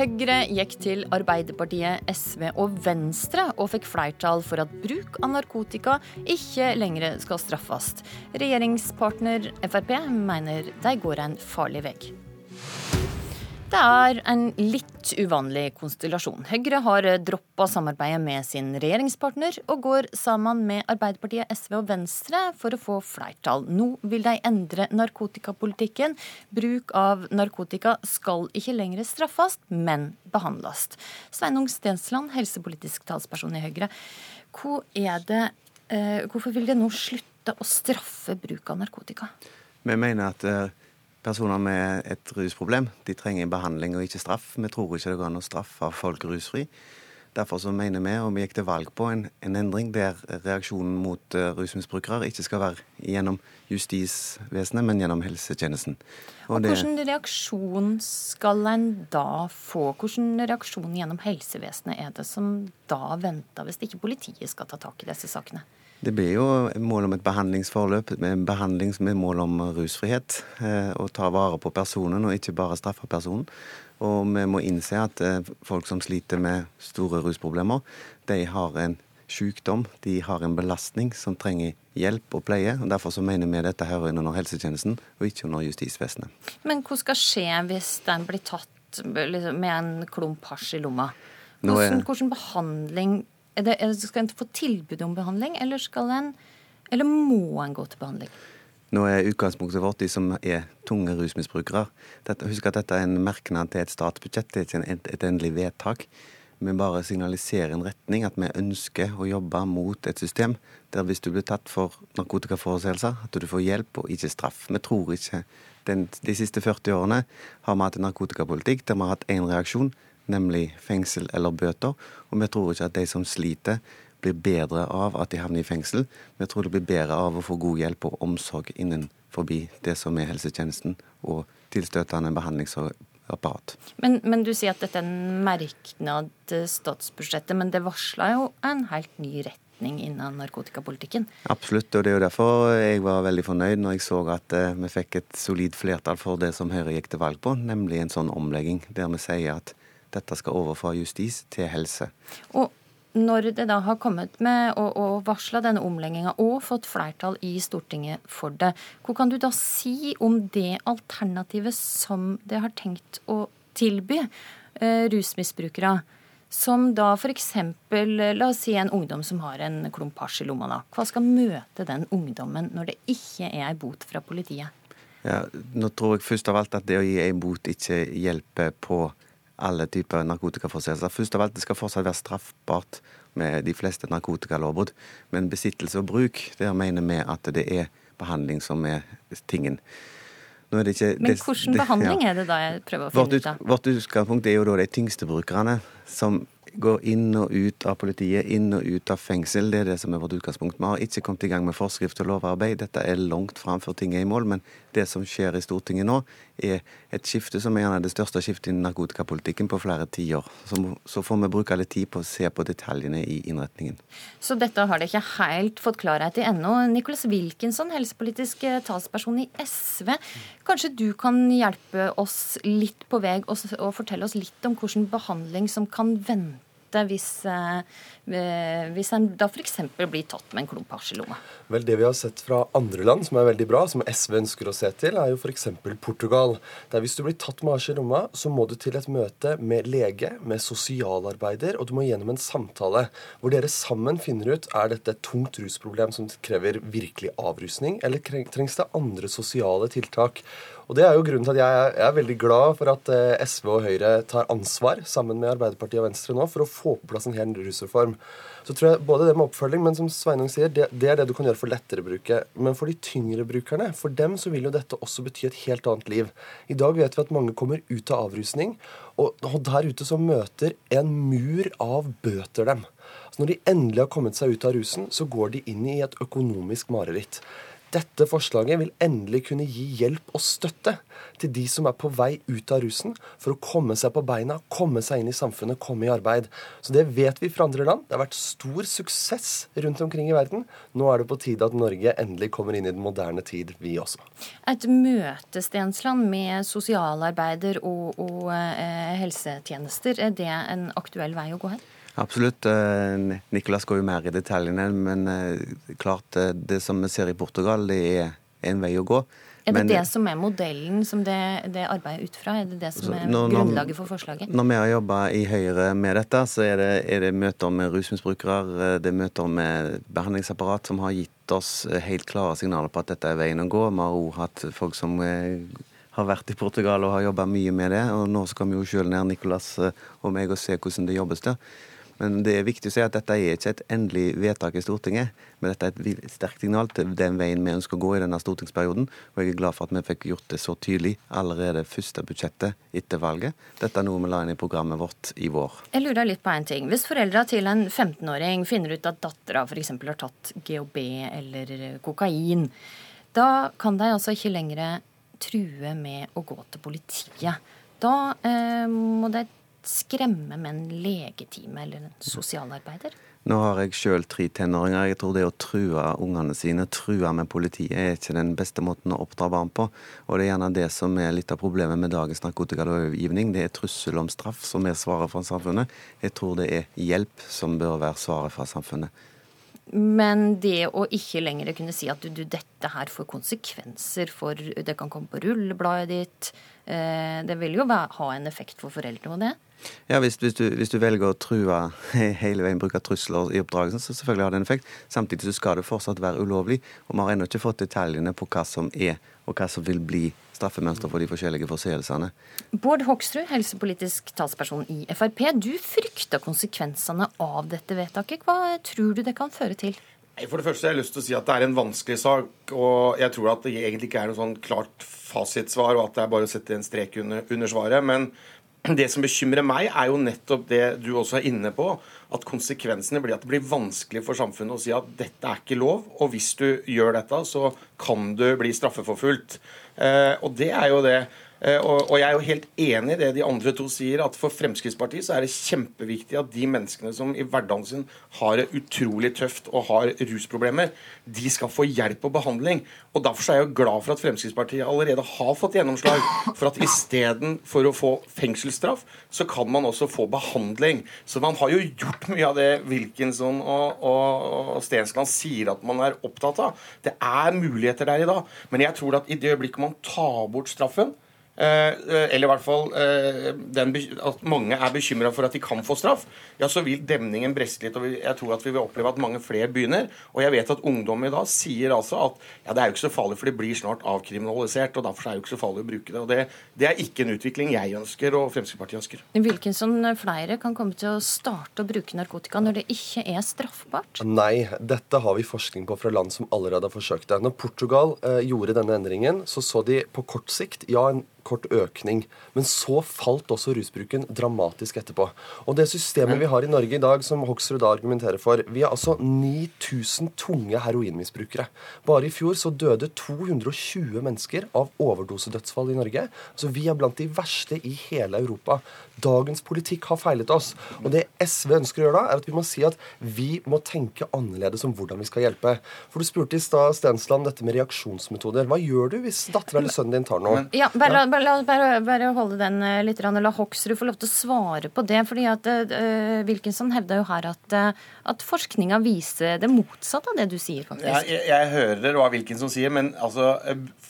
Høyre gikk til Arbeiderpartiet, SV og Venstre og fikk flertall for at bruk av narkotika ikke lenger skal straffes. Regjeringspartner Frp mener de går en farlig vei. Det er en litt uvanlig konstellasjon. Høyre har droppa samarbeidet med sin regjeringspartner, og går sammen med Arbeiderpartiet, SV og Venstre for å få flertall. Nå vil de endre narkotikapolitikken. Bruk av narkotika skal ikke lenger straffes, men behandles. Sveinung Stensland, helsepolitisk talsperson i Høyre. Hvor det, eh, hvorfor vil de nå slutte å straffe bruk av narkotika? Vi mener at eh, Personer med et rusproblem de trenger behandling og ikke straff. Vi tror ikke det går an å straffe folk rusfri. Derfor så mener vi, og vi gikk til valg på, en, en endring der reaksjonen mot uh, rusmisbrukere ikke skal være gjennom justisvesenet, men gjennom helsetjenesten. Og, og Hvilken reaksjon skal en da få? Hvilken reaksjon gjennom helsevesenet er det som da venter, hvis ikke politiet skal ta tak i disse sakene? Det blir jo mål om et behandlingsforløp, med behandling med mål om rusfrihet. Å og ta vare på personen, og ikke bare straffe personen. Og vi må innse at eh, folk som sliter med store rusproblemer, de har en sykdom, de har en belastning som trenger hjelp og pleie. og Derfor så mener vi dette hører inn under helsetjenesten, og ikke under justisvesenet. Men hva skal skje hvis den blir tatt liksom, med en klump hasj i lomma? Hvordan, hvordan behandling det, skal en få tilbud om behandling, eller, en, eller må en gå til behandling? Nå er utgangspunktet vårt de som er tunge rusmisbrukere. Husk at dette er en merknad til et statsbudsjett, det er ikke et, endelig vedtak. Vi bare signaliserer en retning, at vi ønsker å jobbe mot et system der hvis du blir tatt for narkotikaforseelser, at du får hjelp og ikke straff. Vi tror ikke den, De siste 40 årene har vi hatt en narkotikapolitikk der vi har hatt én reaksjon, nemlig fengsel eller bøter. Og vi tror ikke at de som sliter, blir bedre av at de havner i fengsel. Vi tror det blir bedre av å få god hjelp og omsorg innenfor det som er helsetjenesten, og tilstøtende behandlingsapparat. Men, men, du sier at dette er en merknad til statsbudsjettet, men det varsla jo en helt ny retning innen narkotikapolitikken? Absolutt, og det er jo derfor jeg var veldig fornøyd når jeg så at uh, vi fikk et solid flertall for det som Høyre gikk til valg på, nemlig en sånn omlegging der vi sier at dette skal over fra justis til helse. Og når det da har kommet med og, og varsla denne omlegginga og fått flertall i Stortinget for det, hva kan du da si om det alternativet som det har tenkt å tilby eh, rusmisbrukere? Som da f.eks. la oss si en ungdom som har en klump hasj i lomma. da. Hva skal møte den ungdommen når det ikke er ei bot fra politiet? Ja, nå tror jeg først av alt at det å gi ei bot ikke hjelper på alle typer narkotikaforseelser. Først av alt, det skal fortsatt være straffbart med de fleste narkotikalovbrudd. Men besittelse og bruk, der mener vi at det er behandling som er tingen. Er ikke, Men hvordan behandling ja. er det da jeg prøver å finne ut av? Vårt utgangspunkt er jo da de tyngste brukerne, som går inn og ut av politiet, inn og ut av fengsel. Det er det som er vårt utgangspunkt. Vi har ikke kommet i gang med forskrift og lovarbeid. Dette er langt fram før ting er i mål. Men det som skjer i Stortinget nå, er et skifte som er gjerne det største skiftet i narkotikapolitikken på flere tiår. Så, får vi bruke litt tid på å se på detaljene i innretningen. Så dette har dere ikke helt fått klarhet i ennå. Nicholas Wilkinson, helsepolitisk eh, talsperson i SV. Kanskje du kan hjelpe oss litt på vei og, fortelle oss litt om hvilken behandling som kan vente hvis, eh, eh, hvis en da f.eks. blir tatt med en klump hasj i lomma? Vel, Det vi har sett fra andre land som er veldig bra, som SV ønsker å se til, er jo f.eks. Portugal. Der hvis du blir tatt med hasj i lomma, så må du til et møte med lege, med sosialarbeider, og du må gjennom en samtale hvor dere sammen finner ut er dette et tungt rusproblem som krever virkelig avrusning, eller trengs det andre sosiale tiltak. Og Det er jo grunnen til at jeg er, veldig glad for at eh, SV og Høyre tar ansvar sammen med Arbeiderpartiet og Venstre nå for å få på plass en hel rusreform. Så tror jeg både det med oppfølging, men som Sveinung sier, det, det, er det du kan gjøre for lettere bruke. Men for de tyngre brukerne, for dem så vil jo dette også bety et helt annet liv. I dag vet vi at mange kommer ut av avrusning, og, og der ute så møter en mur av bøter dem. Så når de endelig har kommet seg ut av rusen, så går de inn i et økonomisk mareritt. Dette forslaget vil endelig kunne gi hjelp og støtte til de som er på vei ut av rusen, for å komme seg på beina, komme seg inn i samfunnet, komme i arbeid. Så det vet vi fra andre land. Det har vært stor suksess rundt omkring i verden. Nå er det på tide at Norge endelig kommer inn i den moderne tid, vi også. Et møte, Stensland, med sosialarbeider og, og eh, helsetjenester, er det en aktuell vei å gå her? Absolutt. Eh, Nicolas går jo mer i detaljene, men eh, klart eh, det som vi ser i Portugal, det er en vei å gå. Er det men, det som er modellen som det, det arbeider ut fra? Er det det som er når, grunnlaget for forslaget? Når vi har jobba i Høyre med dette, så er det, er det møter med rusmisbrukere, det er møter med behandlingsapparat som har gitt oss helt klare signaler på at dette er veien å gå. Vi har òg hatt folk som har vært i Portugal og har jobba mye med det. Og nå skal vi jo sjøl ned, Nicolas og meg, og se hvordan det jobbes der. Men det er viktig å si at dette er ikke et endelig vedtak i Stortinget, men dette er et sterkt signal til den veien vi ønsker å gå i denne stortingsperioden. Og jeg er glad for at vi fikk gjort det så tydelig allerede første budsjettet etter valget. Dette er noe vi la inn i programmet vårt i vår. Jeg lurer litt på en ting. Hvis foreldra til en 15-åring finner ut at dattera f.eks. har tatt GHB eller kokain, da kan de altså ikke lenger true med å gå til politiet. Da eh, må de skremme med en legetime eller en sosialarbeider? Nå har jeg sjøl tre tenåringer. Jeg tror det å true ungene sine, true med politiet, er ikke den beste måten å oppdra barn på. Og det er gjerne det som er litt av problemet med dagens narkotikalovgivning. Det er trussel om straff som er svaret fra samfunnet. Jeg tror det er hjelp som bør være svaret fra samfunnet. Men det å ikke lenger kunne si at du, du, dette her får konsekvenser for Det kan komme på rullebladet ditt. Eh, det vil jo ha en effekt for foreldrene og det? Ja, hvis, hvis, du, hvis, du, velger å true hele veien, bruke trusler i oppdragelsen, så selvfølgelig har det en effekt. Samtidig så skal det fortsatt være ulovlig. Og vi har ennå ikke fått detaljene på hva som er, og hva som vil bli straffemønster for de forskjellige forseelsene. Bård Hoksrud, helsepolitisk talsperson i Frp. Du frykter konsekvensene av dette vedtaket. Hva tror du det kan føre til? For det første har jeg lyst til å si at det er en vanskelig sak. Og jeg tror at det egentlig ikke er noe sånn klart fasitsvar, og at det er bare å sette en strek under, under svaret. Men det som bekymrer meg, er jo nettopp det du også er inne på. At konsekvensene blir at det blir vanskelig for samfunnet å si at dette er ikke lov. Og hvis du gjør dette, så kan du bli straffeforfulgt. Eh, og det er jo det og, og, jeg er jo helt enig i det de andre to sier, at for Fremskrittspartiet så er det kjempeviktig at de menneskene som i hverdagen sin har det utrolig tøft og har rusproblemer, de skal få hjelp og behandling. Og Derfor er jeg jo glad for at Fremskrittspartiet allerede har fått gjennomslag for at istedenfor å få fengselsstraff, så kan man også få behandling. Så man har jo gjort mye av det Wilkinson og, og, og Stensland sier at man er opptatt av. Det er muligheter der i dag. Men jeg tror at i det øyeblikket man tar bort straffen, Eh, eh, eller i hvert fall eh, den, at mange er bekymra for at de kan få straff, ja, så vil demningen breste litt. og Jeg tror at vi vil oppleve at mange flere begynner. Og jeg vet at ungdom i dag sier altså at ja, det er jo ikke så farlig, for det blir snart avkriminalisert. og Derfor er det jo ikke så farlig å bruke det. og Det, det er ikke en utvikling jeg ønsker og Fremskrittspartiet ønsker. Wilkinson, flere kan komme til å starte å bruke narkotika når det ikke er straffbart? Nei, dette har vi forskning på fra land som allerede har forsøkt det. Når Portugal eh, gjorde denne endringen, så så de på kort sikt ja, en kort økning. Men så falt også rusbruken dramatisk etterpå. Og det systemet vi har i Norge i dag, som Hoksrud da argumenterer for Vi har altså 9000 tunge heroinmisbrukere. Bare i fjor så døde 220 mennesker av overdosedødsfall i Norge. Så vi er blant de verste i hele Europa. Dagens politikk har feilet oss. Og det SV ønsker å gjøre da, er at vi må si at vi må tenke annerledes om hvordan vi skal hjelpe. For du spurte i stad, Stensland, dette med reaksjonsmetoder. Hva gjør du hvis dattera eller sønnen din tar noe? Ja, bare, bare, la bare, bare, holde den eh, litt. La Hoksrud få lov til å svare på det. fordi at uh, Wilkinson hevda jo her at, uh, at forskninga viser det motsatte av det du sier, faktisk. Ja, jeg, jeg hører hva Wilkinson sier, men altså,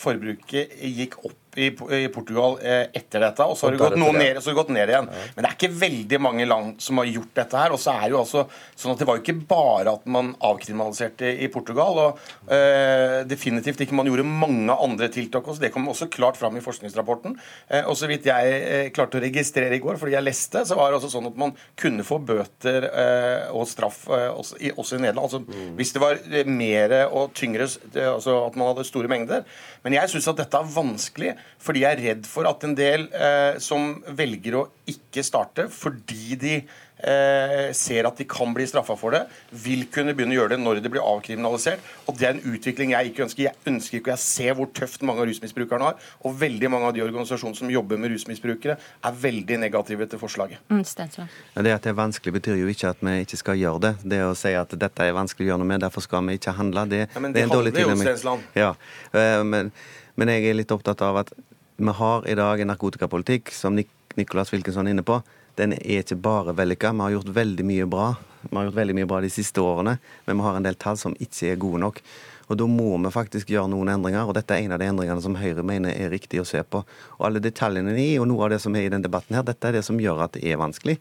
forbruket gikk opp i, i Portugal eh, etter dette, og så har det gått, noe ned, så har det gått ned igjen. Ja. Men det er ikke veldig mange land som har gjort dette her. Og så er det jo altså sånn at det var jo ikke bare at man avkriminaliserte i Portugal. og eh, definitivt ikke man gjorde mange andre tiltak også. Det kom også klart fram i forskningsrapporten. Eh, og så vidt jeg eh, klarte å registrere i går, fordi jeg leste, så var det altså sånn at man kunne få bøter eh, og straff eh, også, i, også, i, Nederland. Altså mm. hvis det var mer og tyngre, altså at man hadde store mengder. Men jeg syns at dette er vanskelig fordi jeg er redd for at en del eh, som velger å ikke starte fordi de eh, ser at de kan bli straffa for det, vil kunne begynne å gjøre det når det blir avkriminalisert. Og Det er en utvikling jeg ikke ønsker. Jeg ønsker ikke og jeg ser hvor tøft mange av rusmisbrukerne har. Og veldig mange av de organisasjonene som jobber med rusmisbrukere, er veldig negative til forslaget. Mm, det at det er vanskelig, betyr jo ikke at vi ikke skal gjøre det. Det å si at dette er vanskelig å gjøre noe med, derfor skal vi ikke handle, det, ja, det, det er en dårlig tilnærming. Ja, eh, men, men jeg er litt opptatt av at vi har i dag en narkotikapolitikk som Nik Nicolas Wilkinson er inne på. Den er ikke bare vellykka. Vi har gjort veldig mye bra. Vi har gjort veldig mye bra de siste årene, men vi har en del tall som ikke er gode nok. Og Da må vi faktisk gjøre noen endringer, og dette er en av de endringene som Høyre mener er riktig å se på. Og Alle detaljene i og noe av det som er i den debatten her, dette er det som gjør at det er vanskelig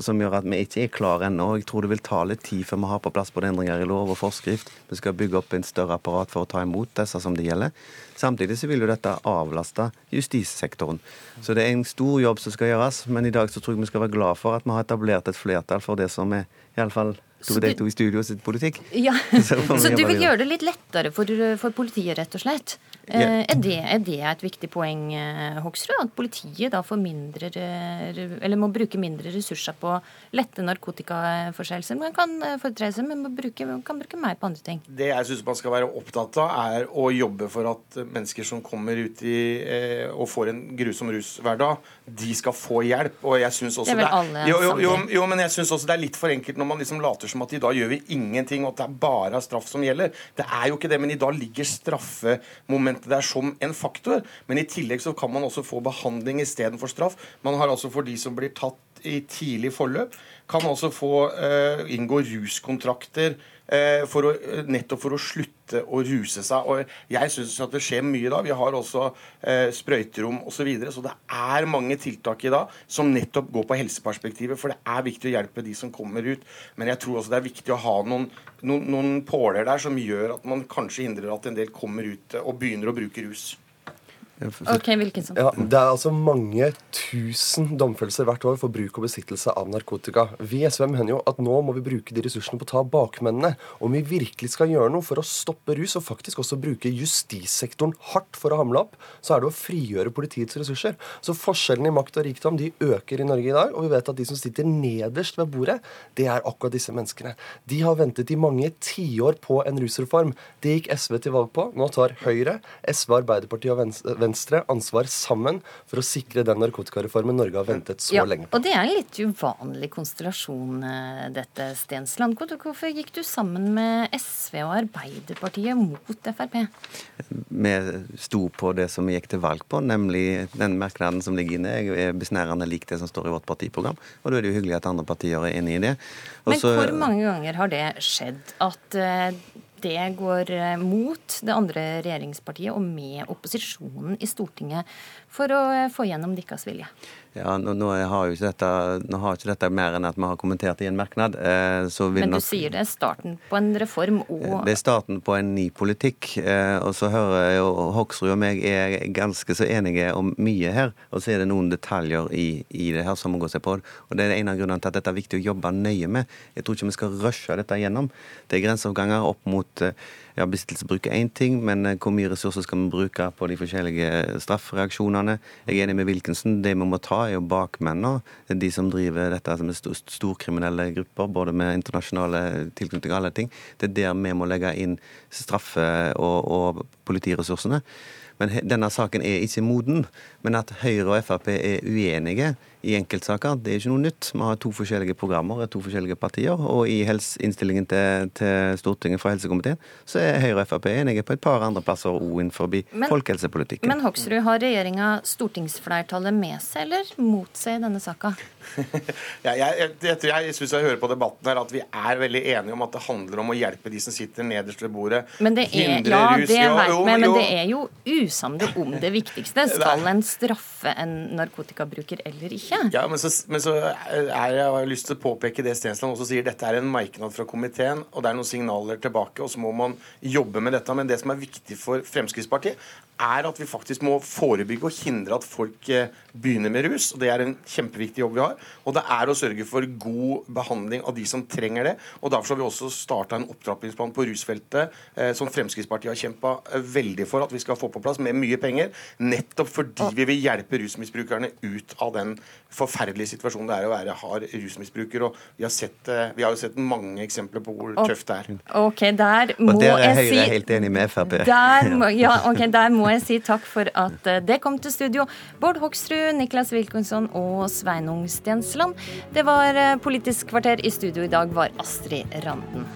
og som gjør at vi ikke er klare ennå. Jeg tror det vil ta litt tid før vi har på plass både endringer i lov og forskrift. Vi skal bygge opp en større apparat for å ta imot disse som det gjelder. Samtidig så vil jo dette avlaste justissektoren. Så det er en stor jobb som skal gjøres, men i dag så tror jeg vi skal være glad for at vi har etablert et flertall for det som er iallfall to de to i studio sitt politikk. Ja, Så, så du vil gjøre det litt lettere for, for politiet, rett og slett? Yeah. Er, det, er, det, et viktig poeng, eh, Hoksrud? At politiet da får mindre Eller må bruke mindre ressurser på lette narkotikaforseelser, Man kan eh, seg men bruke, kan bruke mer på andre ting? Det jeg syns man skal være opptatt av, er å jobbe for at mennesker som kommer ut i eh, og får en grusom rushverdag, de skal få hjelp. Og jeg syns også det er vel alle jo, jo, jo, jo, men jeg syns også det er litt for enkelt når man liksom later som at i dag gjør vi ingenting, og at det er bare straff som gjelder. Det er jo ikke det, men i dag ligger straffemomentet det er som en faktor. Men i tillegg så kan man også få behandling istedenfor straff. Man har altså for de som blir tatt i tidlig forløp, kan også få uh, inngå ruskontrakter for å, nettopp for å slutte å ruse seg. Og jeg syns at det skjer mye da. Vi har også eh, sprøyterom osv. Så, videre, så det er mange tiltak i dag som nettopp går på helseperspektivet. For det er viktig å hjelpe de som kommer ut. Men jeg tror også det er viktig å ha noen noen, noen påler der som gjør at man kanskje hindrer at en del kommer ut og begynner å bruke rus. Ok, Wilkinson. Ja, Det er altså mange tusen domfellelser hvert år for bruk og besittelse av narkotika. Vi i SV mener jo at nå må vi bruke de ressursene på å ta bakmennene. Om vi virkelig skal gjøre noe for å stoppe rus, og faktisk også bruke justissektoren hardt for å hamle opp, så er det å frigjøre politiets ressurser. Så forskjellene i makt og rikdom de øker i Norge i dag, og vi vet at de som sitter nederst ved bordet, det er akkurat disse menneskene. De har ventet i mange tiår på en rusreform. Det gikk SV til valg på. Nå tar Høyre, SV, Arbeiderpartiet og Venstre Venstre ansvar sammen for å sikre den narkotikareformen Norge har ventet så ja, lenge på. Og det er en litt uvanlig konstellasjon, eh, dette, Stensland. Hvorfor gikk du sammen med SV og Arbeiderpartiet mot Frp? Vi sto på det som vi gikk til valg på, nemlig den merknaden som ligger inne. Jeg er besnærende lik det som står i vårt partiprogram, og da er det jo hyggelig at andre partier er enig i det. Også, Men hvor mange ganger har det skjedd at uh, det går eh, mot det andre regjeringspartiet og med opposisjonen i Stortinget for å eh, få gjennom deres vilje. Ja, nå, nå, har jo ikke dette, nå har ikke dette mer enn at vi har kommentert i en merknad. Eh, Men du nok, sier det er starten på en reform og Det er starten på en ny politikk. Eh, og så hører jo Hoksrud og meg er ganske så enige om mye her. Og så er det noen detaljer i, i det her som må gå seg på. Og det er en av grunnene til at dette er viktig å jobbe nøye med. Jeg tror ikke vi skal rushe dette gjennom. Det er grenseoppganger opp mot eh, ja, Besittelsesbruk er én ting, men eh, hvor mye ressurser skal vi bruke på de forskjellige straffereaksjonene? Jeg er enig med Wilkinson. Det vi må ta, er jo bakmennene. De som driver dette som er storkriminelle grupper, både med internasjonale tilknytninger og alle ting. Det er der vi må legge inn straffe- og, og politiressursene. Men denne saken er ikke moden. Men at Høyre og Frp er uenige i enkeltsaker. Det er ikke noe nytt. Vi har to forskjellige programmer, to forskjellige partier. Og i innstillingen til, til, Stortinget fra helsekomiteen så er Høyre og Frp enige på et par andre plasser òg innenfor folkehelsepolitikken. Men Hoksrud, har regjeringa stortingsflertallet med seg eller mot seg i denne saka? ja, jeg jeg, jeg, jeg syns jeg hører på debatten her at vi er veldig enige om at det handler om å hjelpe de som sitter nederst ved bordet. Men det er, ja, rus. det jo, med, men det er jo usamde om det viktigste. Skal en straffe en narkotikabruker eller ikke? Ikke. Ja, men så, men så er jeg, har jeg lyst til å påpeke det Stensland også sier. Dette er en merknad fra komiteen, og det er noen signaler tilbake. Og så må man jobbe med dette. Men det som er viktig for Fremskrittspartiet, er at vi faktisk må forebygge og hindre at folk eh, begynner med rus. og Det er en kjempeviktig jobb vi har. Og det er å sørge for god behandling av de som trenger det. og Derfor har vi også starta en opptrappingsplan på rusfeltet eh, som Fremskrittspartiet har kjempa eh, veldig for at vi skal få på plass, med mye penger. Nettopp fordi vi vil hjelpe rusmisbrukerne ut av den forferdelige situasjonen det er å være hard rusmisbruker. og Vi har, sett, eh, vi har jo sett mange eksempler på hvor tøft det er. Ok, der må Og der er Høyre helt enig med Frp. Der må, ja, okay, der må jeg si takk for at eh, det kom til studio. Bård Hoksrud, Niklas Wilkinson og Sveinung Stensland. Det var eh, Politisk kvarter. I studio i dag var Astrid Randen.